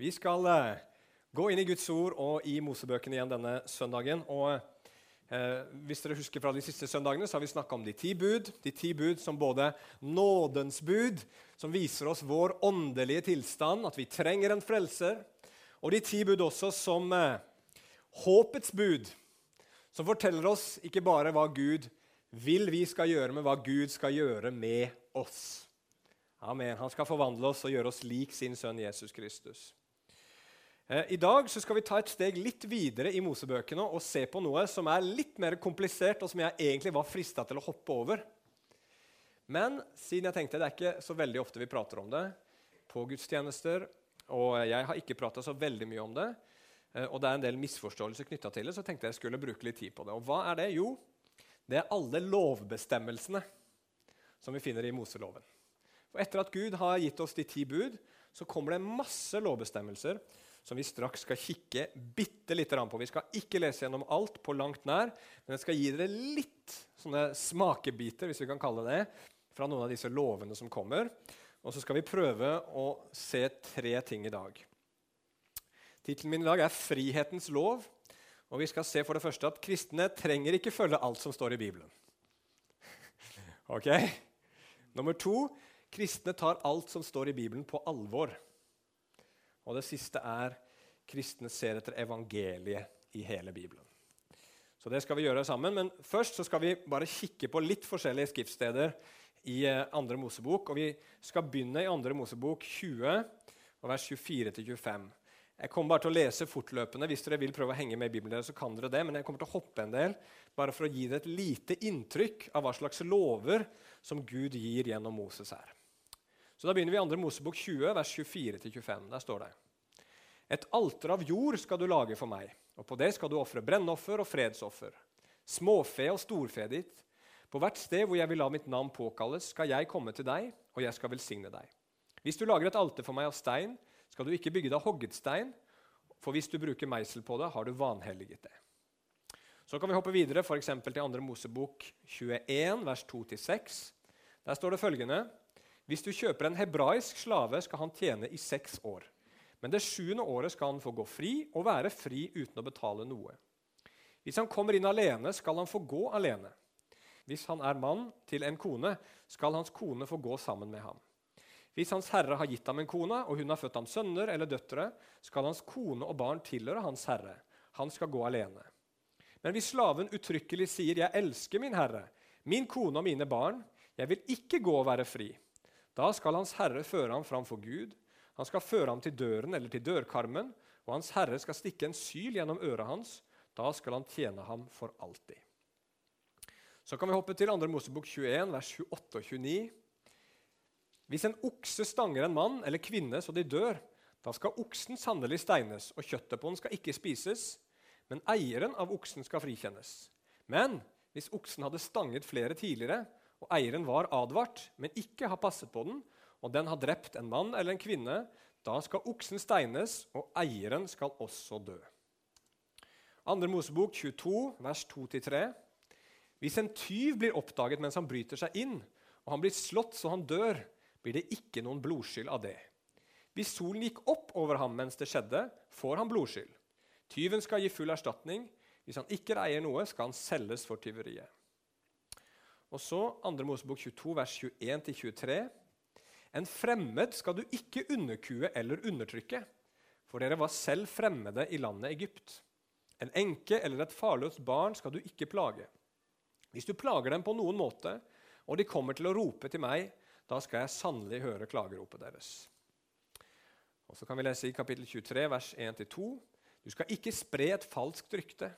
Vi skal eh, gå inn i Guds ord og i Mosebøkene igjen denne søndagen. Og eh, Hvis dere husker fra de siste søndagene, så har vi snakka om de ti bud. De ti bud som både nådens bud, som viser oss vår åndelige tilstand, at vi trenger en frelser. Og de ti bud også som eh, håpets bud, som forteller oss ikke bare hva Gud vil vi skal gjøre, men hva Gud skal gjøre med oss. Amen. Han skal forvandle oss og gjøre oss lik sin sønn Jesus Kristus. Eh, I dag skal vi ta et steg litt videre i Mosebøkene og se på noe som er litt mer komplisert, og som jeg egentlig var frista til å hoppe over. Men siden jeg tenkte det er ikke så veldig ofte vi prater om det på gudstjenester, og jeg har ikke prata så veldig mye om det, eh, og det er en del misforståelser knytta til det, så tenkte jeg jeg skulle bruke litt tid på det. Og hva er det? Jo, det er alle lovbestemmelsene som vi finner i Moseloven. For Etter at Gud har gitt oss de ti bud, så kommer det masse lovbestemmelser som vi straks skal kikke bitte litt på. Vi skal ikke lese gjennom alt på langt nær, men jeg skal gi dere litt sånne smakebiter hvis vi kan kalle det, fra noen av disse lovene som kommer. Og så skal vi prøve å se tre ting i dag. Tittelen min i dag er 'Frihetens lov'. Og vi skal se for det første at kristne trenger ikke følge alt som står i Bibelen. ok? Nummer to kristne tar alt som står i Bibelen, på alvor. Og det siste er kristne ser etter evangeliet i hele Bibelen. Så det skal vi gjøre sammen, Men først så skal vi bare kikke på litt forskjellige skriftsteder i eh, andre Mosebok. Og vi skal begynne i andre Mosebok 20, vers 24-25. Jeg kommer bare til å lese fortløpende. Hvis dere vil prøve å henge med i Bibelen, så kan dere det, men jeg kommer til å hoppe en del bare for å gi dere et lite inntrykk av hva slags lover som Gud gir gjennom Moses her. Så Da begynner vi i 2. Mosebok 20, vers 24-25. Der står det Et alter av jord skal du lage for meg, og på det skal du ofre brennoffer og fredsoffer, småfe og storfe ditt. På hvert sted hvor jeg vil la mitt navn påkalles, skal jeg komme til deg, og jeg skal velsigne deg. Hvis du lager et alter for meg av stein, skal du ikke bygge deg hogget stein, for hvis du bruker meisel på det, har du vanhelliget det. Så kan vi hoppe videre for til 2. Mosebok 21, vers 2-6. Der står det følgende.: Hvis du kjøper en hebraisk slave, skal han tjene i seks år. Men det sjuende året skal han få gå fri og være fri uten å betale noe. Hvis han kommer inn alene, skal han få gå alene. Hvis han er mann til en kone, skal hans kone få gå sammen med ham. Hvis Hans Herre har gitt ham en kone, og hun har født ham sønner eller døtre, skal hans kone og barn tilhøre Hans Herre. Han skal gå alene. Men hvis slaven uttrykkelig sier 'Jeg elsker min herre, min kone og mine barn', 'Jeg vil ikke gå og være fri', da skal Hans Herre føre ham fram for Gud. Han skal føre ham til døren eller til dørkarmen, og Hans Herre skal stikke en syl gjennom øret hans. Da skal han tjene ham for alltid. Så kan vi hoppe til 2. Mosebok 21, vers 28 og 29. Hvis en okse stanger en mann eller kvinne så de dør, da skal oksen sannelig steines, og kjøttet på den skal ikke spises, men eieren av oksen skal frikjennes. Men hvis oksen hadde stanget flere tidligere, og eieren var advart, men ikke har passet på den, og den har drept en mann eller en kvinne, da skal oksen steines, og eieren skal også dø. Andre Mosebok 22, vers 2-3. Hvis en tyv blir oppdaget mens han bryter seg inn, og han blir slått så han dør, blir det ikke noen blodskyld av det. Hvis solen gikk opp over ham mens det skjedde, får han blodskyld. Tyven skal gi full erstatning. Hvis han ikke eier noe, skal han selges for tyveriet. Og så 2. Mosebok 22, vers 21-23. En fremmed skal du ikke underkue eller undertrykke, for dere var selv fremmede i landet Egypt. En enke eller et farløst barn skal du ikke plage. Hvis du plager dem på noen måte, og de kommer til å rope til meg, da skal jeg sannelig høre klageropet deres. Og så kan vi lese i kapittel 23, vers 1-2. Du skal ikke spre et falskt rykte.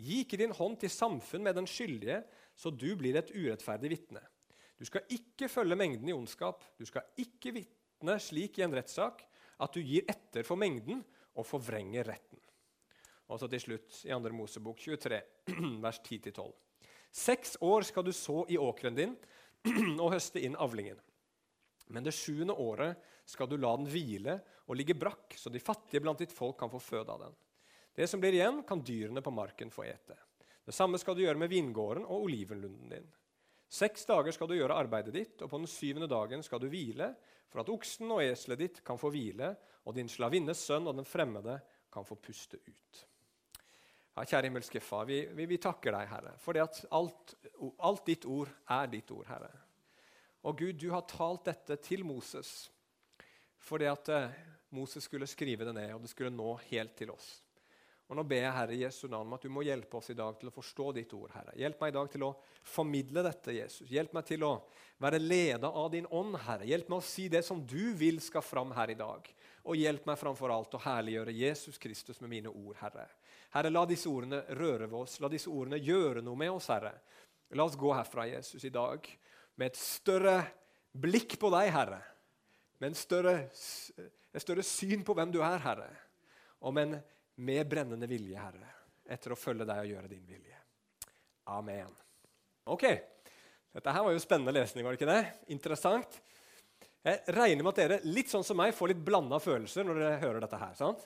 Gi ikke din hånd til samfunn med den skyldige, så du blir et urettferdig vitne. Du skal ikke følge mengden i ondskap. Du skal ikke vitne slik i en rettssak at du gir etter for mengden og forvrenger retten. Og så til slutt i 2. Mosebok 23, vers 10-12. Seks år skal du så i åkeren din og høste inn avlingen. Men det sjuende året skal du la den hvile og ligge brakk, så de fattige blant ditt folk kan få føde av den. Det som blir igjen, kan dyrene på marken få ete. Det samme skal du gjøre med vingården og olivenlunden din. Seks dager skal du gjøre arbeidet ditt, og på den syvende dagen skal du hvile, for at oksen og eselet ditt kan få hvile, og din slavinnes sønn og den fremmede kan få puste ut. Ja, kjære himmelske Far, vi, vi, vi takker deg, Herre, for at alt, alt ditt ord er ditt ord, Herre. Og Gud, du har talt dette til Moses fordi at eh, Moses skulle skrive det ned, og det skulle nå helt til oss. Og Nå ber jeg Herre Jesu navn at du må hjelpe oss i dag til å forstå ditt ord. Herre. Hjelp meg i dag til å formidle dette, Jesus. Hjelp meg til å være leda av din ånd, Herre. Hjelp meg å si det som du vil skal fram her i dag. Og hjelp meg framfor alt å herliggjøre Jesus Kristus med mine ord, Herre. Herre, la disse ordene røre ved oss. La disse ordene gjøre noe med oss, Herre. La oss gå herfra, Jesus, i dag med et større blikk på deg, Herre. Med en større, et større syn på hvem du er, Herre. Og med en med brennende vilje, Herre, etter å følge deg og gjøre din vilje. Amen. Ok, Dette her var jo spennende lesning, var det ikke det? Interessant. Jeg regner med at dere litt sånn som meg, får litt blanda følelser når dere hører dette her. sant?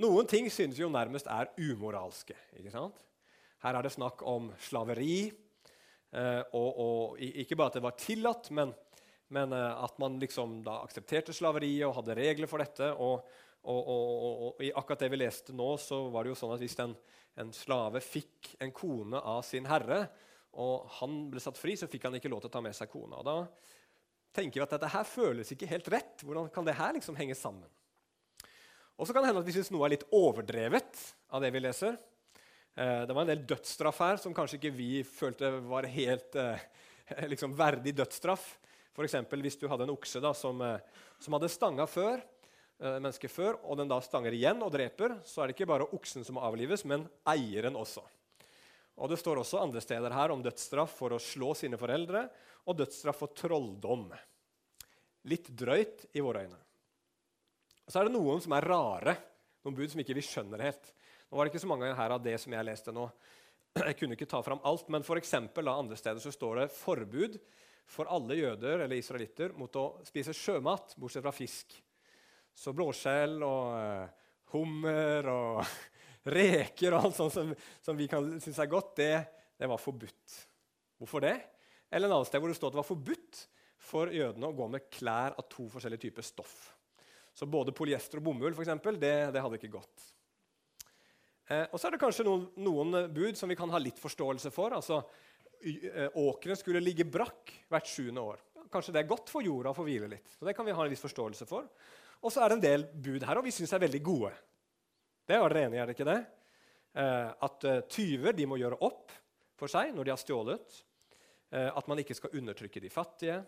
Noen ting synes jo nærmest er umoralske. ikke sant? Her er det snakk om slaveri. Eh, og, og, ikke bare at det var tillatt, men, men eh, at man liksom da aksepterte slaveriet og hadde regler for dette. og og, og, og, og, i akkurat det vi leste nå, så var det jo sånn at hvis en, en, slave fikk en kone av sin herre, og han ble satt fri, så fikk han ikke lov til å ta med seg kona. Og da tenker vi at dette her føles ikke helt rett. Hvordan kan det her liksom henge sammen? Og så kan det hende at vi syns noe er litt overdrevet av det vi leser. Eh, det var en del dødsstraff her som kanskje ikke vi følte var helt eh, liksom verdig dødsstraff. F.eks. hvis du hadde en okse da, som, eh, som hadde stanga før. Eh, mennesket før, og den da stanger igjen og dreper, så er det ikke bare oksen som må avlives, men eieren også. Og Det står også andre steder her om dødsstraff for å slå sine foreldre og dødsstraff for trolldom. Litt drøyt i våre øyne. Så er det noen som er rare, noen bud som ikke vi skjønner helt. Nå var det ikke så mange her av det som jeg leste nå. Jeg kunne ikke ta fram alt, men for eksempel, andre steder så står det forbud for alle jøder eller israelitter mot å spise sjømat, bortsett fra fisk. Så blåskjell og uh, hummer og reker og alt sånt som, som vi kan synes er godt, det, det, var forbudt. Hvorfor det? Eller en annen sted hvor det står at det var forbudt for jødene å gå med klær av to forskjellige typer stoff. Så både polyester og bomull for eksempel, det, det hadde ikke gått. Eh, og så er det kanskje noen, noen, bud som vi kan ha litt forståelse for. Altså, eh, Åkeren skulle ligge brakk hvert sjuende år. Kanskje det er godt for jorda å få hvile litt. Så det kan vi ha en viss forståelse for. Og så er det en del bud her, og vi syns er veldig gode. Det var dere enige er det ikke det? Eh, at tyver de må gjøre opp for seg når de har stjålet. Eh, at man ikke skal undertrykke de fattige.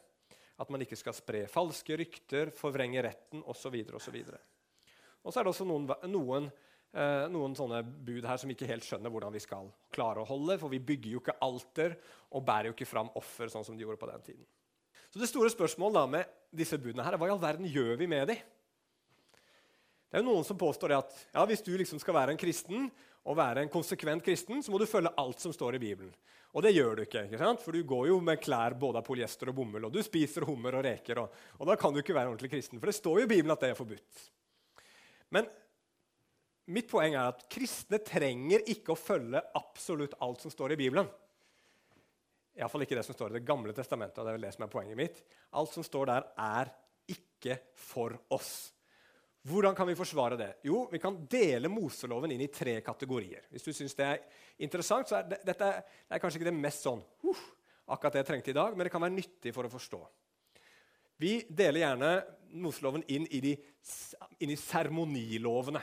At man ikke skal spre falske rykter, forvrenge retten osv. Og, så og så er det også noen, noen, eh, noen sånne bud her som ikke helt skjønner hvordan vi skal klare å holde. For vi bygger jo ikke alter og bærer jo ikke fram offer sånn som de gjorde på den tiden. Så det store spørsmålet da med disse budene her er hva i all verden gjør vi med dem? Det er jo noen som påstår at ja, hvis du liksom skal være en kristen, og være en konsekvent kristen, så må du følge alt som står i Bibelen. Og det gjør du ikke, ikke for du går jo med klær både av polyester og bomull, og du spiser hummer og reker, og, og da kan du ikke være ordentlig kristen. For det står jo i Bibelen at det er forbudt. Men mitt poeng er at kristne trenger ikke å følge absolutt alt som står i Bibelen. Iallfall ikke det som står i Det gamle testamentet. og det er vel det som er poenget mitt. Alt som står der, er ikke for oss. Hvordan kan vi forsvare det? Jo, vi kan dele Moseloven inn i tre kategorier. Hvis du syns det er interessant, så er det, dette det er kanskje ikke det mest sånn uh, akkurat det jeg trengte i dag, men det kan være nyttig for å forstå. Vi deler gjerne Moseloven inn i, de, inn i seremonilovene.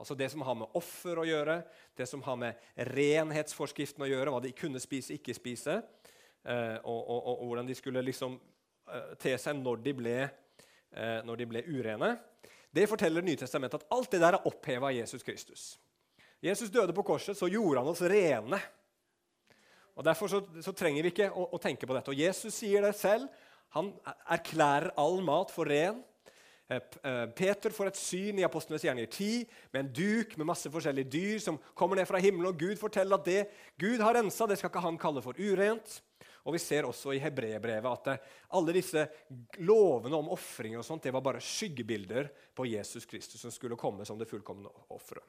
Altså det som har med offer å gjøre, det som har med renhetsforskriften å gjøre, hva de kunne spise, ikke spise, eh, og, og, og, og, hvordan de skulle liksom eh, te seg når de ble, eh, når de ble urene. Det forteller Nytestamentet at alt det der er oppheva av Jesus Kristus. Jesus døde på korset, så gjorde han oss rene. Og Derfor så, så trenger vi ikke å, å, tenke på dette. Og Jesus sier det selv. Han erklærer all mat for ren. Eh, eh, Peter får et syn i Apostlenes gjerninger 10 med en duk med masse forskjellige dyr som kommer ned fra himmelen. og Gud forteller at det Gud har rensa, det skal ikke han kalle for urent. Og Vi ser også i hebreerbrevet at eh, alle disse lovene om ofringer og sånt, det var bare skyggebilder på Jesus Kristus som skulle komme som det fullkomne offeret.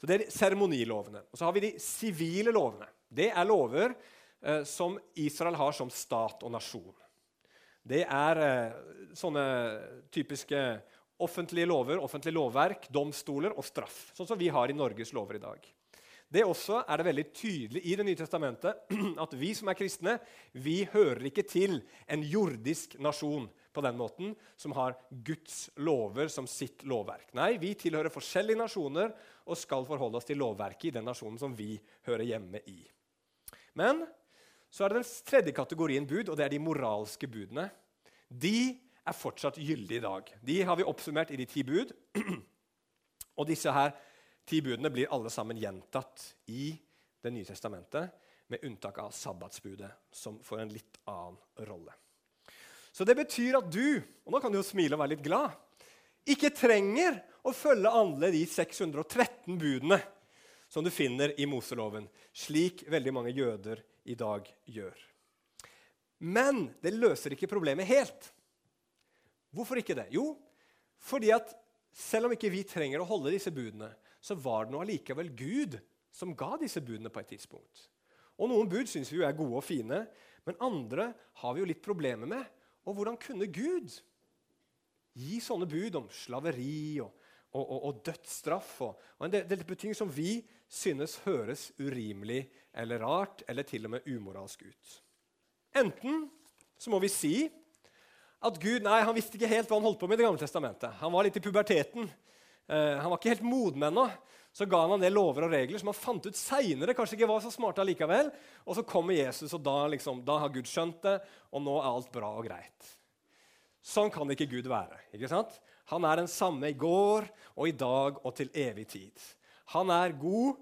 Så Det er seremonilovene. Og så har vi de sivile lovene. Det er lover eh, som Israel har som stat og nasjon. Det er eh, sånne typiske offentlige lover, offentlige lovverk, domstoler og straff. Sånn som vi har i Norges lover i dag. Det også er det veldig tydelig i Det nye testamentet at vi som er kristne, vi hører ikke til en jordisk nasjon på den måten, som har Guds lover som sitt lovverk. Nei, vi tilhører forskjellige nasjoner og skal forholde oss til lovverket i den nasjonen som vi hører hjemme i. Men så er det den tredje kategorien bud, og det er de moralske budene. De er fortsatt gyldige i dag. De har vi oppsummert i de ti bud. Og disse her ti budene blir alle sammen gjentatt i Det nye testamentet, med unntak av sabbatsbudet, som får en litt annen rolle. Så det betyr at du og nå kan du jo smile og være litt glad, ikke trenger å følge alle de 613 budene som du finner i Moseloven, slik veldig mange jøder i dag gjør. Men det løser ikke problemet helt. Hvorfor ikke det? Jo, fordi at selv om ikke vi trenger å holde disse budene, så var det nå allikevel Gud som ga disse budene på et tidspunkt. Og Noen bud syns vi jo er gode og fine, men andre har vi jo litt problemer med. Og hvordan kunne Gud gi sånne bud om slaveri og, og, og, og dødsstraff og, en del, del ting som vi synes høres urimelig eller rart eller til og med umoralsk ut? Enten så må vi si at Gud nei, han visste ikke helt hva han holdt på med i Det gamle testamentet. Han var litt i puberteten. Uh, han var ikke helt moden ennå. Så ga han en del lover og regler som han fant ut seinere kanskje ikke var så smarte allikevel. Og så kommer Jesus, og da, liksom, da har Gud skjønt det, og nå er alt bra og greit. Sånn kan ikke Gud være. ikke sant? Han er den samme i går og i dag og til evig tid. Han er god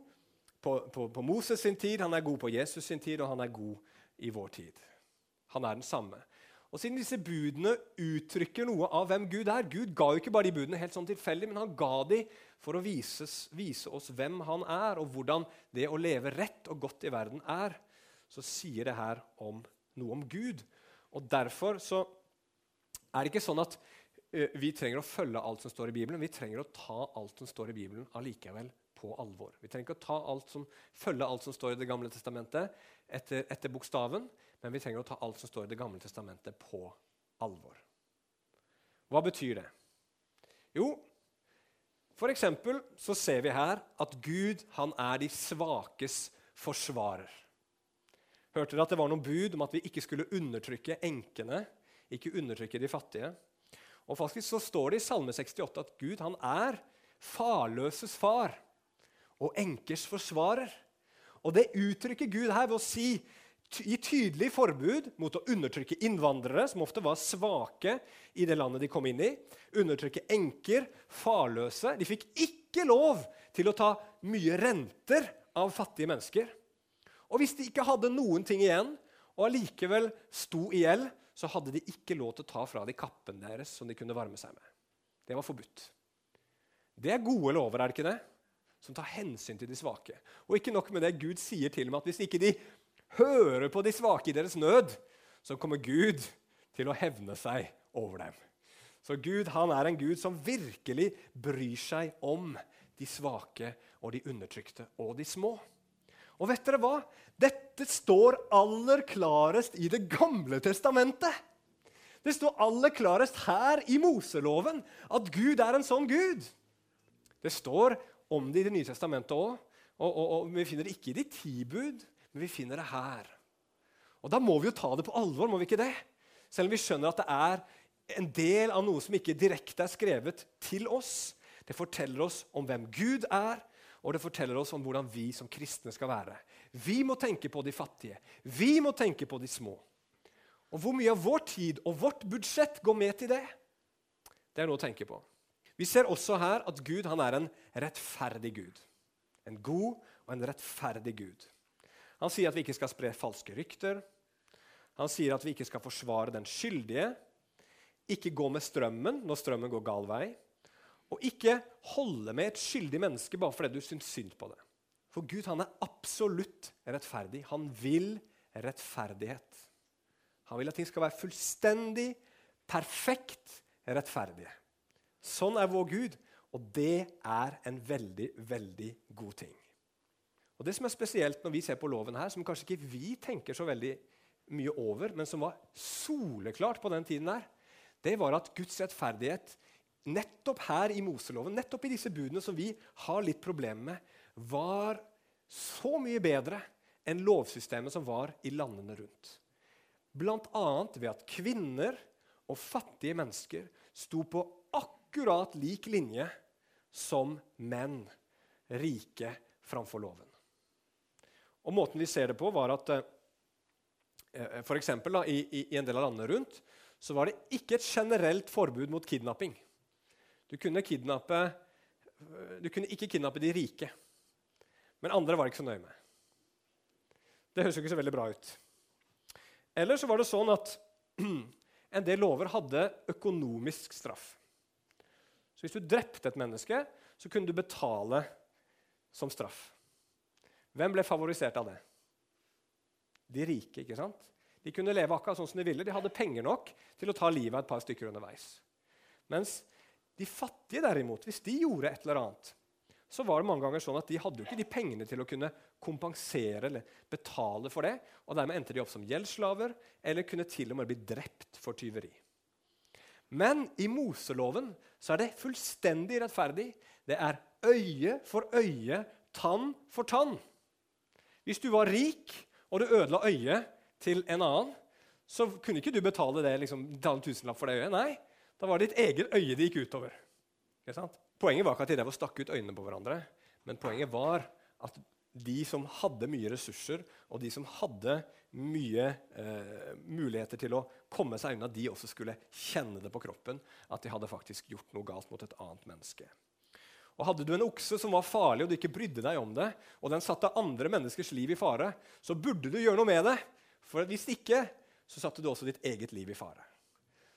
på, på, på Moses sin tid, han er god på Jesus sin tid, og han er god i vår tid. Han er den samme. Og Siden disse budene uttrykker noe av hvem Gud er Gud ga jo ikke bare de budene helt sånn tilfeldig, men han ga de for å vises, vise oss hvem han er, og hvordan det å leve rett og godt i verden er. Så sier det her om noe om Gud. Og Derfor så er det ikke sånn at uh, vi trenger å følge alt som står i Bibelen. Vi trenger å ta alt som står i Bibelen allikevel på alvor. Vi trenger ikke å alt som, følge alt som står i Det gamle testamentet etter, etter bokstaven. Men vi trenger å ta alt som står i Det gamle testamentet, på alvor. Hva betyr det? Jo, for eksempel så ser vi her at Gud han er de svakes forsvarer. Hørte dere at det var noen bud om at vi ikke skulle undertrykke enkene, ikke undertrykke de fattige? Og faktisk så står det i Salme 68 at Gud han er farløses far og enkers forsvarer. Og det uttrykker Gud her ved å si gi tydelig forbud mot å undertrykke innvandrere, som ofte var svake i det landet de kom inn i. Undertrykke enker, farløse. De fikk ikke lov til å ta mye renter av fattige mennesker. Og hvis de ikke hadde noen ting igjen, og allikevel sto i gjeld, så hadde de ikke lov til å ta fra de kappen deres som de kunne varme seg med. Det var forbudt. Det er gode lover, er det ikke det? Som tar hensyn til de svake. Og ikke nok med det, Gud sier til meg at hvis ikke de hører på de svake i deres nød, så kommer Gud til å hevne seg over dem. Så Gud han er en Gud som virkelig bryr seg om de svake og de undertrykte og de små. Og vet dere hva? Dette står aller klarest i Det gamle testamentet. Det står aller klarest her i Moseloven at Gud er en sånn Gud. Det står om det i Det nye testamentet òg. Og, og, og, vi finner det ikke i de ti bud, men vi finner det her. Og Da må vi jo ta det på alvor, må vi ikke det? Selv om vi skjønner at det er en del av noe som ikke direkte er skrevet til oss. Det forteller oss om hvem Gud er, og det forteller oss om hvordan vi som kristne skal være. Vi må tenke på de fattige. Vi må tenke på de små. Og hvor mye av vår tid og vårt budsjett går med til det? Det er noe å tenke på. Vi ser også her at Gud han er en rettferdig Gud. En god og en rettferdig Gud. Han sier at vi ikke skal spre falske rykter. Han sier at vi ikke skal forsvare den skyldige, ikke gå med strømmen når strømmen går gal vei, og ikke holde med et skyldig menneske bare fordi du syns synd på det. For Gud han er absolutt rettferdig. Han vil rettferdighet. Han vil at ting skal være fullstendig, perfekt rettferdige. Sånn er vår Gud, og det er en veldig, veldig god ting. Og Det som er spesielt når vi ser på loven her, som kanskje ikke vi tenker så veldig mye over, men som var soleklart på den tiden der, det var at Guds rettferdighet nettopp her i Moseloven, nettopp i disse budene som vi har litt problemer med, var så mye bedre enn lovsystemet som var i landene rundt. Bl.a. ved at kvinner og fattige mennesker sto på akkurat lik linje som menn, rike framfor loven. Og Måten vi ser det på, var at eh, eh for eksempel, da, i, i, en del av landene rundt så var det ikke et generelt forbud mot kidnapping. Du kunne, kidnappe, du kunne ikke kidnappe de rike. Men andre var ikke så nøye med. Det høres jo ikke så veldig bra ut. Eller så var det sånn at en del lover hadde økonomisk straff. Så hvis du drepte et menneske, så kunne du betale som straff. Hvem ble favorisert av det? De rike. ikke sant? De kunne leve akkurat sånn som de ville. De hadde penger nok til å ta livet av et par stykker underveis. Mens de fattige, derimot, hvis de gjorde et eller annet, så var det mange ganger sånn at de hadde jo ikke de pengene til å kunne kompensere eller betale for det. og Dermed endte de opp som gjeldsslaver eller kunne til og med bli drept for tyveri. Men i Moseloven så er det fullstendig rettferdig. Det er øye for øye, tann for tann. Hvis du var rik og du ødela øyet til en annen, så kunne ikke du betale det, liksom, en tusenlapp for det øyet. Nei, da var det ditt eget øye det gikk utover. Poenget var ikke at de drev stakk ut øynene på hverandre, men poenget var at de som hadde mye ressurser, og de som hadde mye eh, muligheter til å komme seg unna, de også skulle kjenne det på kroppen at de hadde faktisk gjort noe galt mot et annet menneske. Og Hadde du en okse som var farlig, og du ikke brydde deg om det, og den satte andre menneskers liv i fare, så burde du gjøre noe med det. For hvis ikke, så satte du også ditt eget liv i fare.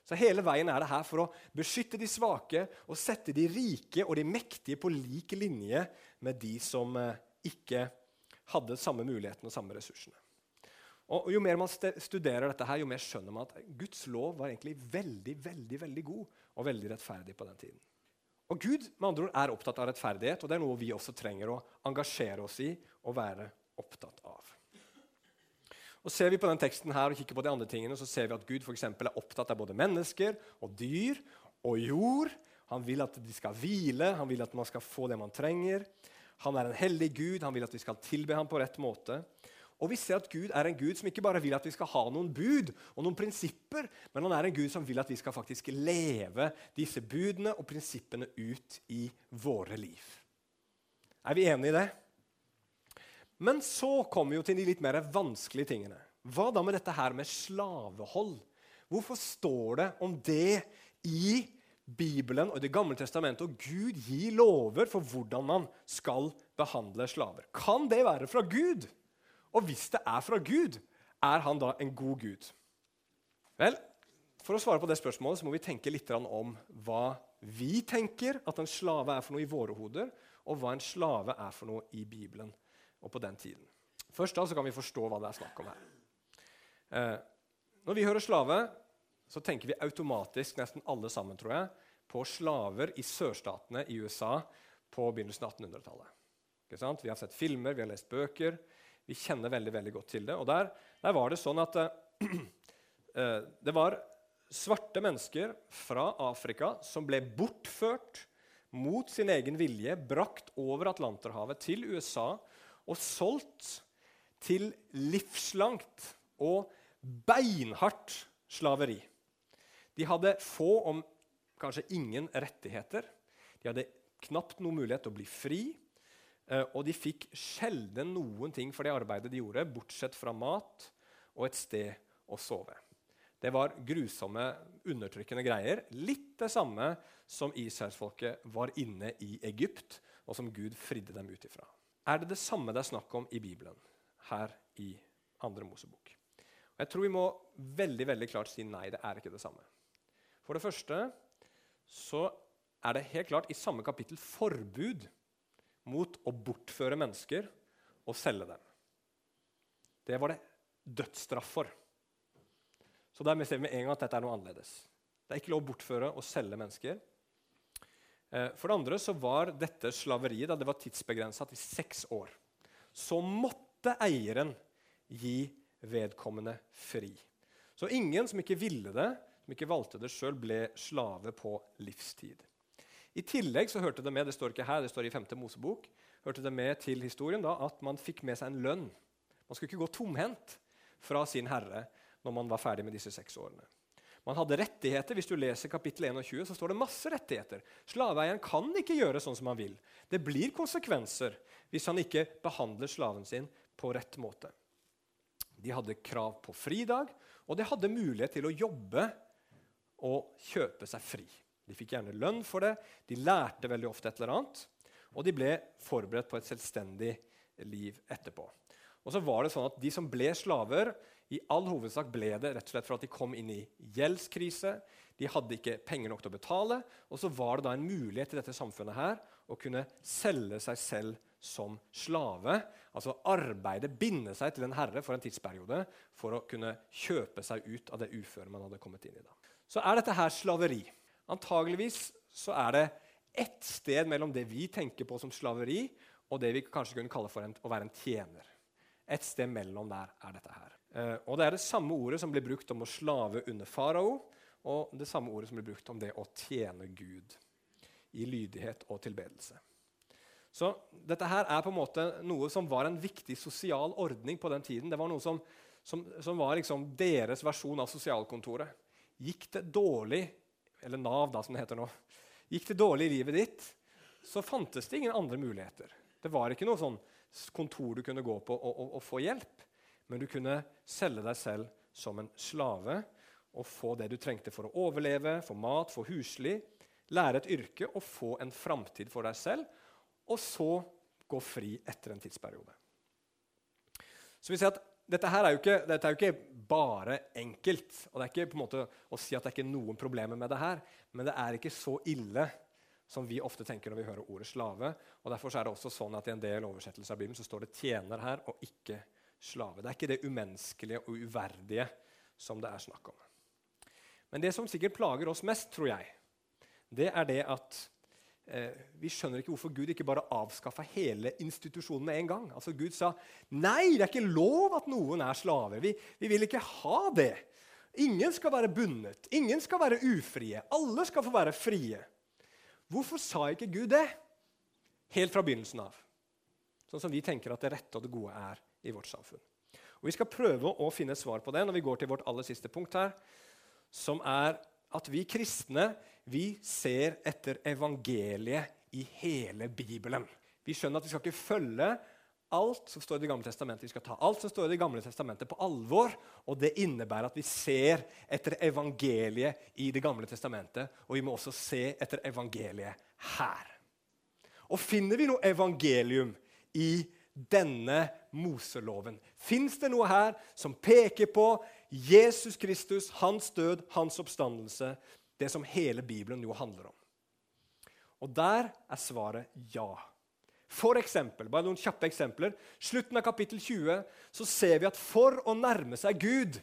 Så hele veien er det her for å beskytte de svake og sette de rike og de mektige på lik linje med de som eh, ikke hadde samme mulighetene og samme ressursene. Og Jo mer man studerer dette, her, jo mer skjønner man at Guds lov var egentlig veldig veldig, veldig god og veldig rettferdig på den tiden. Og Gud med andre ord, er opptatt av rettferdighet, og det er noe vi også trenger å engasjere oss i og være opptatt av. Og Ser vi på den teksten her og kikker på de andre tingene, så ser vi at Gud for er opptatt av både mennesker og dyr og jord. Han vil at de skal hvile, han vil at man skal få det man trenger. Han er en hellig Gud, han vil at vi skal tilbe ham på rett måte. Og vi ser at Gud er en Gud som ikke bare vil at vi skal ha noen bud og noen prinsipper, men han er en Gud som vil at vi skal faktisk leve disse budene og prinsippene ut i våre liv. Er vi enige i det? Men så kommer vi jo til de litt mer vanskelige tingene. Hva da med dette her med slavehold? Hvorfor står det om det i Bibelen og Det gamle testamentet, og Gud gir lover for hvordan man skal behandle slaver? Kan det være fra Gud? Og hvis det er fra Gud, er han da en god Gud? Vel, For å svare på det spørsmålet så må vi tenke litt om hva vi tenker at en slave er for noe i våre hoder, og hva en slave er for noe i Bibelen og på den tiden. Først da så kan vi forstå hva det er snakk om her. Eh, når vi hører slave, så tenker vi automatisk nesten alle sammen tror jeg, på slaver i sørstatene i USA på begynnelsen av 1800-tallet. Vi har sett filmer, vi har lest bøker. Vi kjenner veldig veldig godt til det. Og Der, der var det sånn at eh, eh det var svarte mennesker fra Afrika som ble bortført mot sin egen vilje, brakt over Atlanterhavet til USA og solgt til livslangt og beinhardt slaveri. De hadde få, om kanskje ingen, rettigheter. De hadde knapt noen mulighet til å bli fri. Eh, og de fikk sjelden noen ting for det arbeidet de gjorde, bortsett fra mat og et sted å sove. Det var grusomme, undertrykkende greier. Litt det samme som israelsfolket var inne i Egypt, og som Gud fridde dem ut ifra er det det samme det er snakk om i Bibelen, her i andre Mosebok. Og jeg tror vi må veldig veldig klart si nei, det er ikke det samme. For det første så er det helt klart i samme kapittel forbud mot å bortføre mennesker og selge dem. Det var det dødsstraff for. Så dermed ser vi med en gang at dette er noe annerledes. Det er ikke lov å bortføre og selge mennesker. Eh, for det andre så var dette slaveriet da det var tidsbegrensa til seks år. Så måtte eieren gi vedkommende fri. Så ingen som ikke ville det, som ikke valgte det sjøl, ble slave på livstid. I tillegg så hørte det med det står ikke her, det står i 5. Mosebok, hørte det med til historien da, at man fikk med seg en lønn. Man skulle ikke gå tomhendt fra sin herre når man var ferdig med disse seks årene. Man hadde rettigheter. Hvis du leser kapittel 21, så står det masse rettigheter. Slaveeieren kan ikke gjøre sånn som han vil. Det blir konsekvenser hvis han ikke behandler slaven sin på rett måte. De hadde krav på fridag, og de hadde mulighet til å jobbe og kjøpe seg fri. De fikk gjerne lønn for det, de lærte veldig ofte et eller annet, og de ble forberedt på et selvstendig liv etterpå. Og så var det sånn at De som ble slaver, i all hovedsak ble det rett og slett for at de kom inn i gjeldskrise. De hadde ikke penger nok til å betale, og så var det da en mulighet i dette samfunnet her å kunne selge seg selv som slave. Altså arbeide, binde seg til en herre for en tidsperiode for å kunne kjøpe seg ut av det uføret man hadde kommet inn i. da. Så er dette her slaveri. Antageligvis så er det ett sted mellom det vi tenker på som slaveri, og det vi kanskje kunne kalle for en, å være en tjener. Et sted mellom der er dette her. Eh, og Det er det samme ordet som blir brukt om å slave under farao, og det samme ordet som blir brukt om det å tjene Gud i lydighet og tilbedelse. Så dette her er på en måte noe som var en viktig sosial ordning på den tiden. Det var noe som, som, som var liksom deres versjon av sosialkontoret. Gikk det dårlig, eller Nav, da, som det heter nå, gikk det dårlig i livet ditt, så fantes det ingen andre muligheter. Det var ikke noe sånn kontor du kunne gå på og, og, og få hjelp, men du kunne selge deg selv som en slave og få det du trengte for å overleve, få mat, få husly, lære et yrke og få en framtid for deg selv, og så gå fri etter en tidsperiode. Så vi ser at dette her er jo, ikke, er jo ikke, bare enkelt. og det er ikke på en måte å si at det er ikke noen problemer med det her, men det er ikke så ille som vi ofte tenker når vi hører ordet slave. og Derfor er det også sånn at i en del oversettelser av Bibelen så står det 'tjener' her, og ikke 'slave'. Det er ikke det umenneskelige og uverdige som det er snakk om. Men det som sikkert plager oss mest, tror jeg, det er det at vi skjønner ikke hvorfor Gud ikke bare avskaffa hele institusjonen med en gang. Altså Gud sa nei, det er ikke lov at noen er slaver. Vi, vi vil ikke ha det. Ingen skal være bundet. Ingen skal være ufrie. Alle skal få være frie. Hvorfor sa ikke Gud det helt fra begynnelsen av? Sånn som vi tenker at det rette og det gode er i vårt samfunn. Og Vi skal prøve å finne svar på det når vi går til vårt aller siste punkt her, som er at vi kristne vi ser etter evangeliet i hele Bibelen. Vi skjønner at vi skal ikke følge alt som står i Det gamle testamentet. Vi skal ta alt som står i Det gamle testamentet, på alvor. Og det innebærer at vi ser etter evangeliet i Det gamle testamentet. Og vi må også se etter evangeliet her. Og finner vi noe evangelium i denne Moseloven? Fins det noe her som peker på Jesus Kristus, hans død, hans oppstandelse, det som hele Bibelen jo handler om. Og der er svaret ja. For eksempel, bare noen kjappe eksempler. Slutten av kapittel 20 så ser vi at for å nærme seg Gud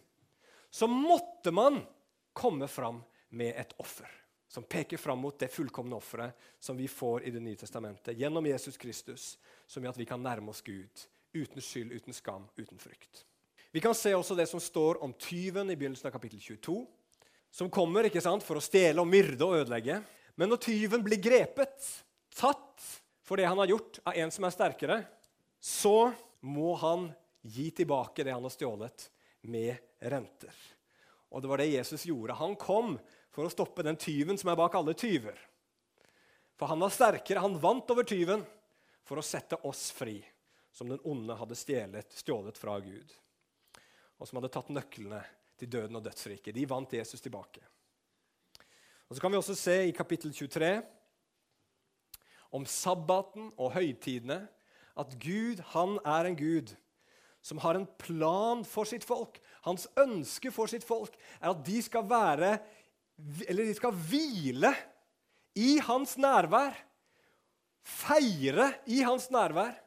så måtte man komme fram med et offer. Som peker fram mot det fullkomne offeret som vi får i Det nye testamentet. Gjennom Jesus Kristus, som gjør at vi kan nærme oss Gud uten skyld, uten skam, uten frykt. Vi kan se også det som står om tyven i begynnelsen av kapittel 22 som kommer ikke sant, for å stjele og myrde og ødelegge. Men når tyven blir grepet, tatt for det han har gjort av en som er sterkere, så må han gi tilbake det han har stjålet, med renter. Og det var det Jesus gjorde. Han kom for å stoppe den tyven som er bak alle tyver. For han var sterkere, han vant over tyven for å sette oss fri, som den onde hadde stjålet, stjålet fra Gud, og som hadde tatt nøklene til døden og dødsriket. De vant Jesus tilbake. Og Så kan vi også se i kapittel 23 om sabbaten og høytidene at Gud, han er en Gud som har en plan for sitt folk. Hans ønske for sitt folk er at de skal være Eller de skal hvile i hans nærvær. Feire i hans nærvær.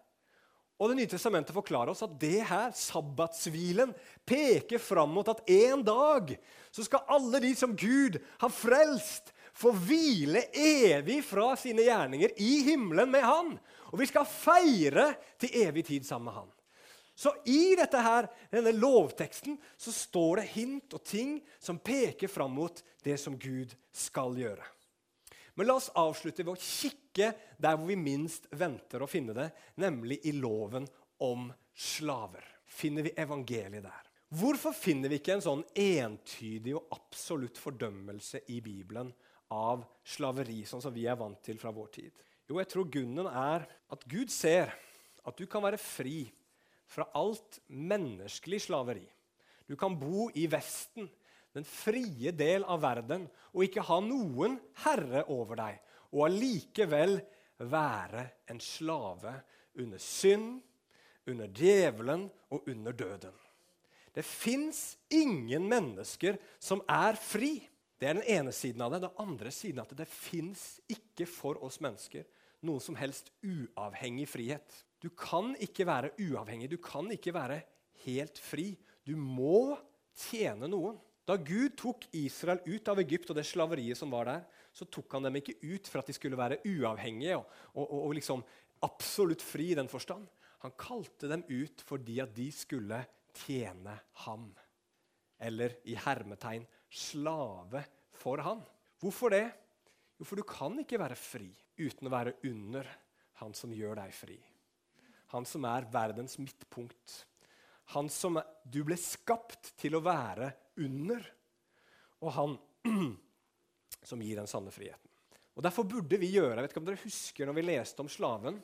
Og Det nye testamentet forklarer oss at det her, sabbatshvilen, peker fram mot at en dag så skal alle de som Gud har frelst, få hvile evig fra sine gjerninger i himmelen med Han. Og vi skal feire til evig tid sammen med Han. Så i dette her, denne lovteksten så står det hint og ting som peker fram mot det som Gud skal gjøre. Men la oss avslutte ved å kikke der hvor vi minst venter å finne det, nemlig i loven om slaver. Finner vi evangeliet der? Hvorfor finner vi ikke en sånn entydig og absolutt fordømmelse i Bibelen av slaveri, sånn som vi er vant til fra vår tid? Jo, jeg tror grunnen er at Gud ser at du kan være fri fra alt menneskelig slaveri. Du kan bo i Vesten, den frie del av verden, og ikke ha noen herre over deg, og allikevel være en slave under synd, under djevelen og under døden. Det fins ingen mennesker som er fri. Det er den ene siden av det. Den andre siden av det det fins ikke for oss mennesker noen som helst uavhengig frihet. Du kan ikke være uavhengig. Du kan ikke være helt fri. Du må tjene noen. Da Gud tok Israel ut av Egypt og det slaveriet som var der, så tok han dem ikke ut for at de skulle være uavhengige og, og, og, liksom absolutt fri i den forstand. Han kalte dem ut fordi at de skulle tjene ham. Eller i hermetegn slave for han. Hvorfor det? Jo, for du kan ikke være fri uten å være under han som gjør deg fri. Han som er verdens midtpunkt. Han som du ble skapt til å være under. Og han som gir den sanne friheten. Og Derfor burde vi gjøre jeg vet ikke om dere husker når vi leste om slaven,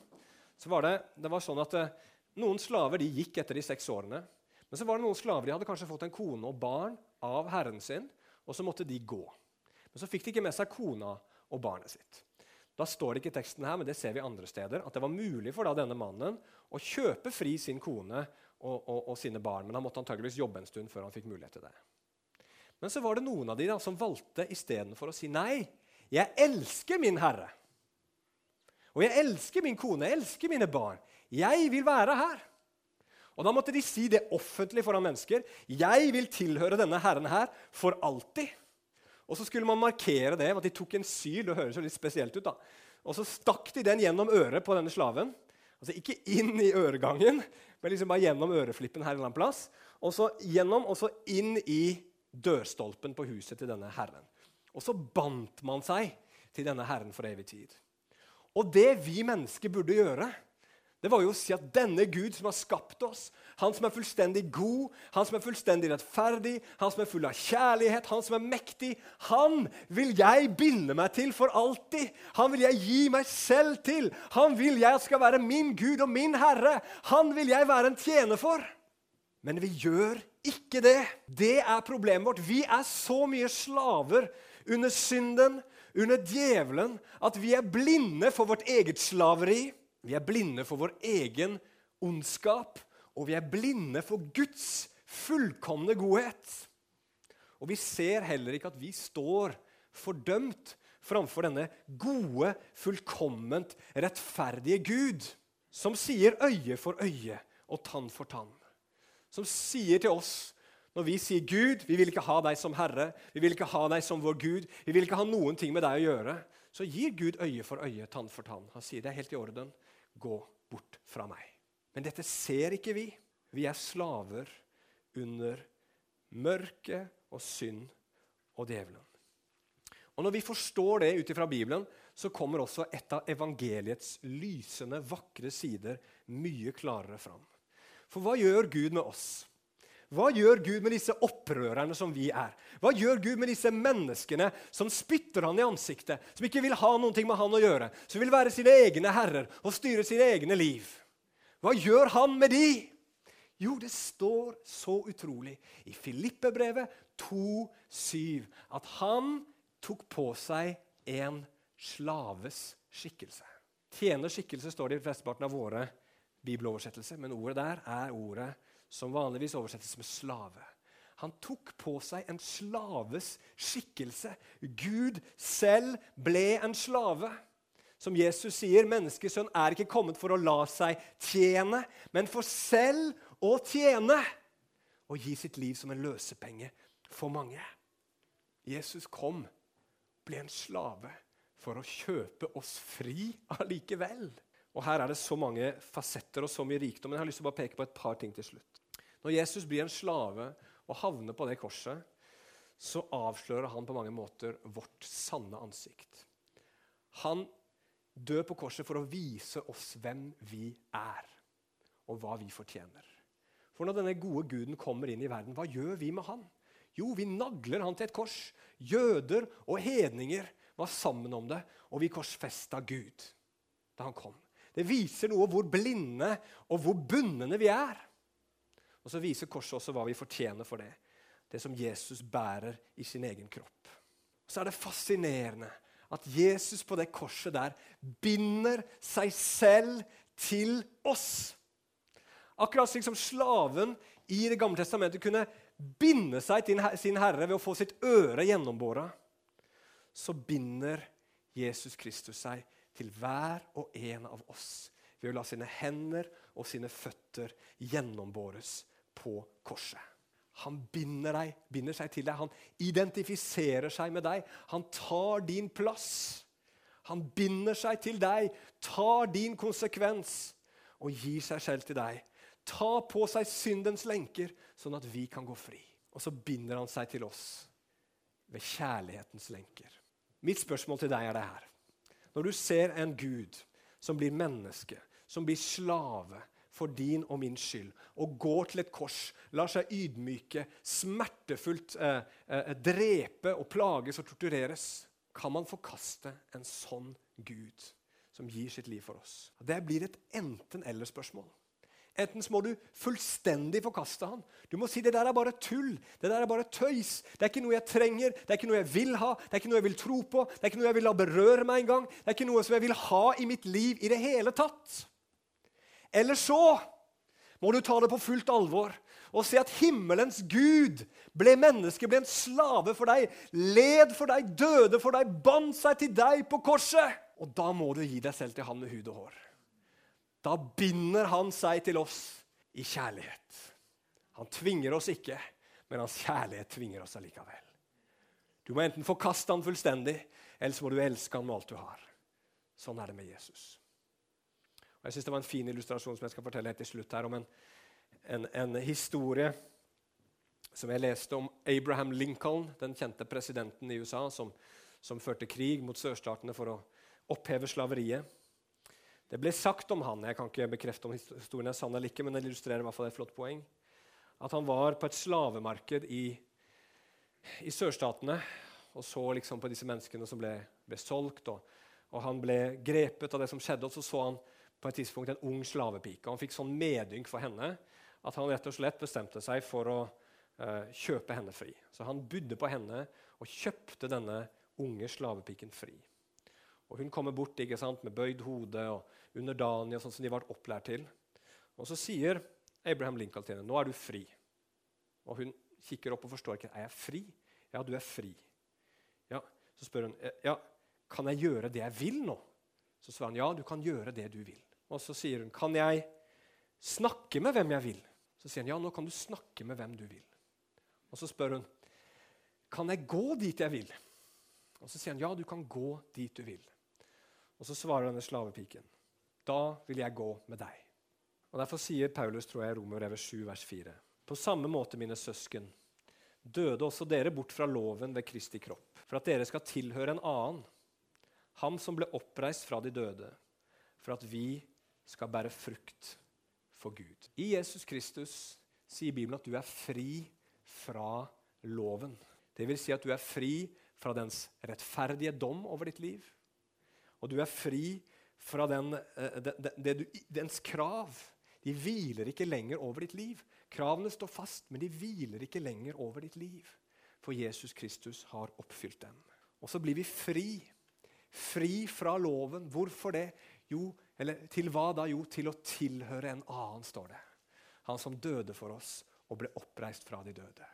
så var det, det var sånn at eh, Noen slaver de gikk etter de seks årene. Men så var det noen slaver de hadde kanskje fått en kone og barn av herren sin, og så måtte de gå. Men så fikk de ikke med seg kona og barnet sitt. Da står det ikke i teksten her, men det ser vi andre steder, at det var mulig for da denne mannen å kjøpe fri sin kone og, og, og sine barn. Men han måtte antageligvis jobbe en stund før han fikk mulighet til det. Men så var det noen av de da, som valgte istedenfor å si nei. Jeg elsker min herre. Og jeg elsker min kone, jeg elsker mine barn. Jeg vil være her. Og Da måtte de si det offentlig foran mennesker. Jeg vil tilhøre denne herren her for alltid. Og så skulle man markere det ved at de tok en syl. Det høres jo litt spesielt ut da. Og så stakk de den gjennom øret på denne slaven. Altså Ikke inn i øregangen, men liksom bare gjennom øreflippen her en eller annen plass. Og så gjennom, og så inn i dørstolpen på huset til denne herren. Og så bandt man seg til denne herren for evig tid. Og det vi mennesker burde gjøre, det var jo å si at denne Gud som har skapt oss, han som er fullstendig god, han som er fullstendig rettferdig, han som er full av kjærlighet, han som er mektig, han vil jeg binde meg til for alltid. Han vil jeg gi meg selv til. Han vil jeg skal være min Gud og min Herre. Han vil jeg være en tjener for. Men vi gjør ikke det. Det er problemet vårt. Vi er så mye slaver under synden, under djevelen, at vi er blinde for vårt eget slaveri. Vi er blinde for vår egen ondskap, og vi er blinde for Guds fullkomne godhet. Og vi ser heller ikke at vi står fordømt framfor denne gode, fullkomment rettferdige Gud, som sier øye for øye og tann for tann. Som sier til oss når vi sier 'Gud, vi vil ikke ha deg som Herre', 'vi vil ikke ha deg som vår Gud', 'vi vil ikke ha noen ting med deg å gjøre', så gir Gud øye for øye, tann for tann. Han sier det er helt i orden gå bort fra meg. Men dette ser ikke vi. Vi er slaver under mørket og synd og djevelen. Og Når vi forstår det ut fra Bibelen, så kommer også et av evangeliets lysende, vakre sider mye klarere fram. For hva gjør Gud med oss? Hva gjør Gud med disse opprørerne som vi er? Hva gjør Gud med disse menneskene som spytter han i ansiktet, som ikke vil ha noe med han å gjøre, som vil være sine egne herrer og styre sine egne liv? Hva gjør han med de? Jo, det står så utrolig i Filippebrevet 2,7 at han tok på seg en slaves skikkelse. Tjener skikkelse står det i flesteparten av våre bibeloversettelser, men ordet der er ordet som vanligvis oversettes med slave. Han tok på seg en slaves skikkelse. Gud selv ble en slave. Som Jesus sier, menneskesønn er ikke kommet for å la seg tjene, men for selv å tjene og gi sitt liv som en løsepenge for mange. Jesus kom, ble en slave for å kjøpe oss fri allikevel. Og Her er det så mange fasetter og så mye rikdom. Men jeg har lyst til å bare peke på et par ting til slutt. Når Jesus blir en slave og havner på det korset, så avslører han på mange måter vårt sanne ansikt. Han dør på korset for å vise oss hvem vi er, og hva vi fortjener. For når denne gode guden kommer inn i verden, hva gjør vi med han? Jo, vi nagler han til et kors. Jøder og hedninger var sammen om det, og vi korsfesta Gud da han kom. Det viser noe hvor blinde og hvor bundne vi er. Og så viser korset også hva vi fortjener for det. Det som Jesus bærer i sin egen kropp. Så er det fascinerende at Jesus på det korset der binder seg selv til oss. Akkurat slik som slaven i Det gamle testamentet kunne binde seg til sin herre ved å få sitt øre gjennombåra, så binder Jesus Kristus seg til hver og en av oss ved å la sine hender og sine føtter gjennombåres på korset. Han binder, deg, binder seg til deg, han identifiserer seg med deg. Han tar din plass. Han binder seg til deg, tar din konsekvens og gir seg selv til deg. Ta på seg syndens lenker, sånn at vi kan gå fri. Og så binder han seg til oss ved kjærlighetens lenker. Mitt spørsmål til deg er det her. Når du ser en Gud som blir menneske, som blir slave for din og min skyld, og går til et kors, lar seg ydmyke, smertefullt eh, eh, drepe og plages og tortureres, kan man forkaste en sånn Gud som gir sitt liv for oss? Det blir et enten-eller-spørsmål. Enten så må du fullstendig forkaste han. Du må si det der er bare tull. Det der er bare tøys. Det er ikke noe jeg trenger, det er ikke noe jeg vil ha, det er ikke noe jeg vil tro på, det er ikke noe jeg vil la berøre meg engang. Det er ikke noe som jeg vil ha i mitt liv i det hele tatt. Eller så må du ta det på fullt alvor og se at himmelens Gud ble menneske, ble en slave for deg, led for deg, døde for deg, bandt seg til deg på korset. Og da må du gi deg selv til han med hud og hår. Da binder han seg til oss i kjærlighet. Han tvinger oss ikke, men hans kjærlighet tvinger oss allikevel. Du må enten forkaste han fullstendig, eller så må du elske han med alt du har. Sånn er det med Jesus. Og jeg synes Det var en fin illustrasjon som jeg skal fortelle helt til slutt her, om en, en, en historie som jeg leste om Abraham Lincoln, den kjente presidenten i USA som, som førte krig mot sørstatene for å oppheve slaveriet. Det ble sagt om han jeg kan ikke bekrefte om historien er sann eller ikke, men det illustrerer i hvert fall et flott poeng, at han var på et slavemarked i, i sørstatene og så liksom på disse menneskene som ble, ble solgt. Og, og, han ble grepet av det som skjedde, og så så han på et tidspunkt en ung slavepike. og Han fikk sånn medynk for henne at han rett og slett bestemte seg for å uh, kjøpe henne fri. Så han budde på henne og kjøpte denne unge slavepiken fri. Og Hun kommer bort ikke sant, med bøyd hode og underdanig, sånn som de var opplært til. Og Så sier Abraham Lincoln til henne nå er du fri. Og Hun kikker opp og forstår ikke. Er jeg fri? Ja, du er fri. Ja, Så spør hun ja, kan jeg gjøre det jeg vil nå. Så svarer han ja, du kan gjøre det du vil. Og Så sier hun kan jeg snakke med hvem jeg vil. Så sier han ja, nå kan du snakke med hvem du vil. Og Så spør hun kan jeg gå dit jeg vil. Og Så sier han ja, du kan gå dit du vil. Og så svarer denne slavepiken, da vil jeg gå med deg. Og Derfor sier Paulus tror jeg, i Romerbrevet 7, vers 4.: På samme måte, mine søsken, døde også dere bort fra loven ved Kristi kropp, for at dere skal tilhøre en annen, ham som ble oppreist fra de døde, for at vi skal bære frukt for Gud. I Jesus Kristus sier Bibelen at du er fri fra loven. Det vil si at du er fri fra dens rettferdige dom over ditt liv og du er fri fra den, eh, den, den, dens krav. De hviler ikke lenger over ditt liv. Kravene står fast, men de hviler ikke lenger over ditt liv. For Jesus Kristus har oppfylt dem. Og så blir vi fri. Fri fra loven. Hvorfor det? Jo, eller til hva da? Jo, til å tilhøre en annen, står det. Han som døde for oss og ble oppreist fra de døde.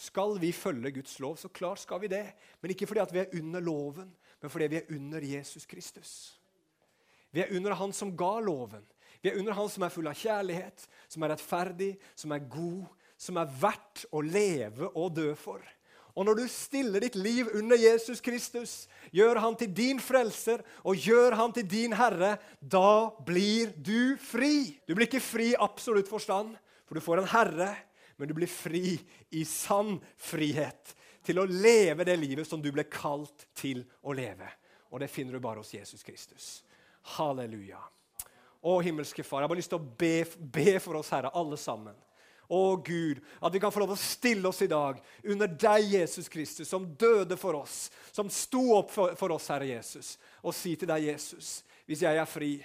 Skal vi følge Guds lov, så klart skal vi det. Men ikke fordi vi er under loven, men fordi vi er under Jesus Kristus. Vi er under Han som ga loven. Vi er under Han som er full av kjærlighet, som er rettferdig, som er god, som er verdt å leve og dø for. Og når du stiller ditt liv under Jesus Kristus, gjør han til din frelser og gjør han til din herre, da blir du fri. Du blir ikke fri i absolutt forstand, for du får en herre, men du blir fri i sann frihet til å leve det livet som du ble kalt til å leve. Og det finner du bare hos Jesus Kristus. Halleluja. Å, himmelske Far, jeg har bare lyst til å be, be for oss, Herre, alle sammen. Å Gud, at vi kan få lov å stille oss i dag under deg, Jesus Kristus, som døde for oss, som sto opp for, for oss, Herre Jesus, og si til deg, Jesus, hvis jeg er fri,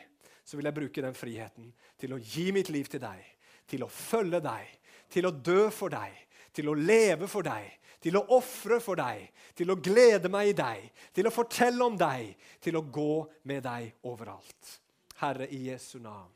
så vil jeg bruke den friheten til å gi mitt liv til deg, til å følge deg, til å dø for deg, til å leve for deg, til å ofre for deg, til å glede meg i deg, til å fortelle om deg, til å gå med deg overalt. Herre, i Jesu navn,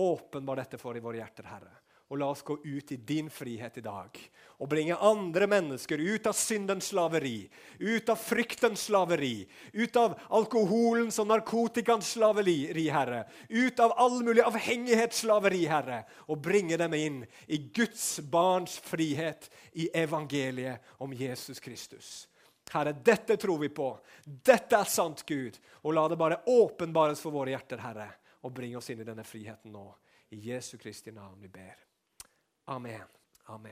åpenbar dette for i våre hjerter, Herre. Og la oss gå ut i din frihet i dag og bringe andre mennesker ut av syndens slaveri, ut av fryktens slaveri, ut av alkoholens og narkotikans slaveri, Herre, ut av all mulig avhengighetsslaveri, Herre, og bringe dem inn i Guds barns frihet i evangeliet om Jesus Kristus. Herre, dette tror vi på. Dette er sant, Gud. Og la det bare åpenbares for våre hjerter, Herre, og bring oss inn i denne friheten nå. I Jesu Kristi navn vi ber. Amen. Amen.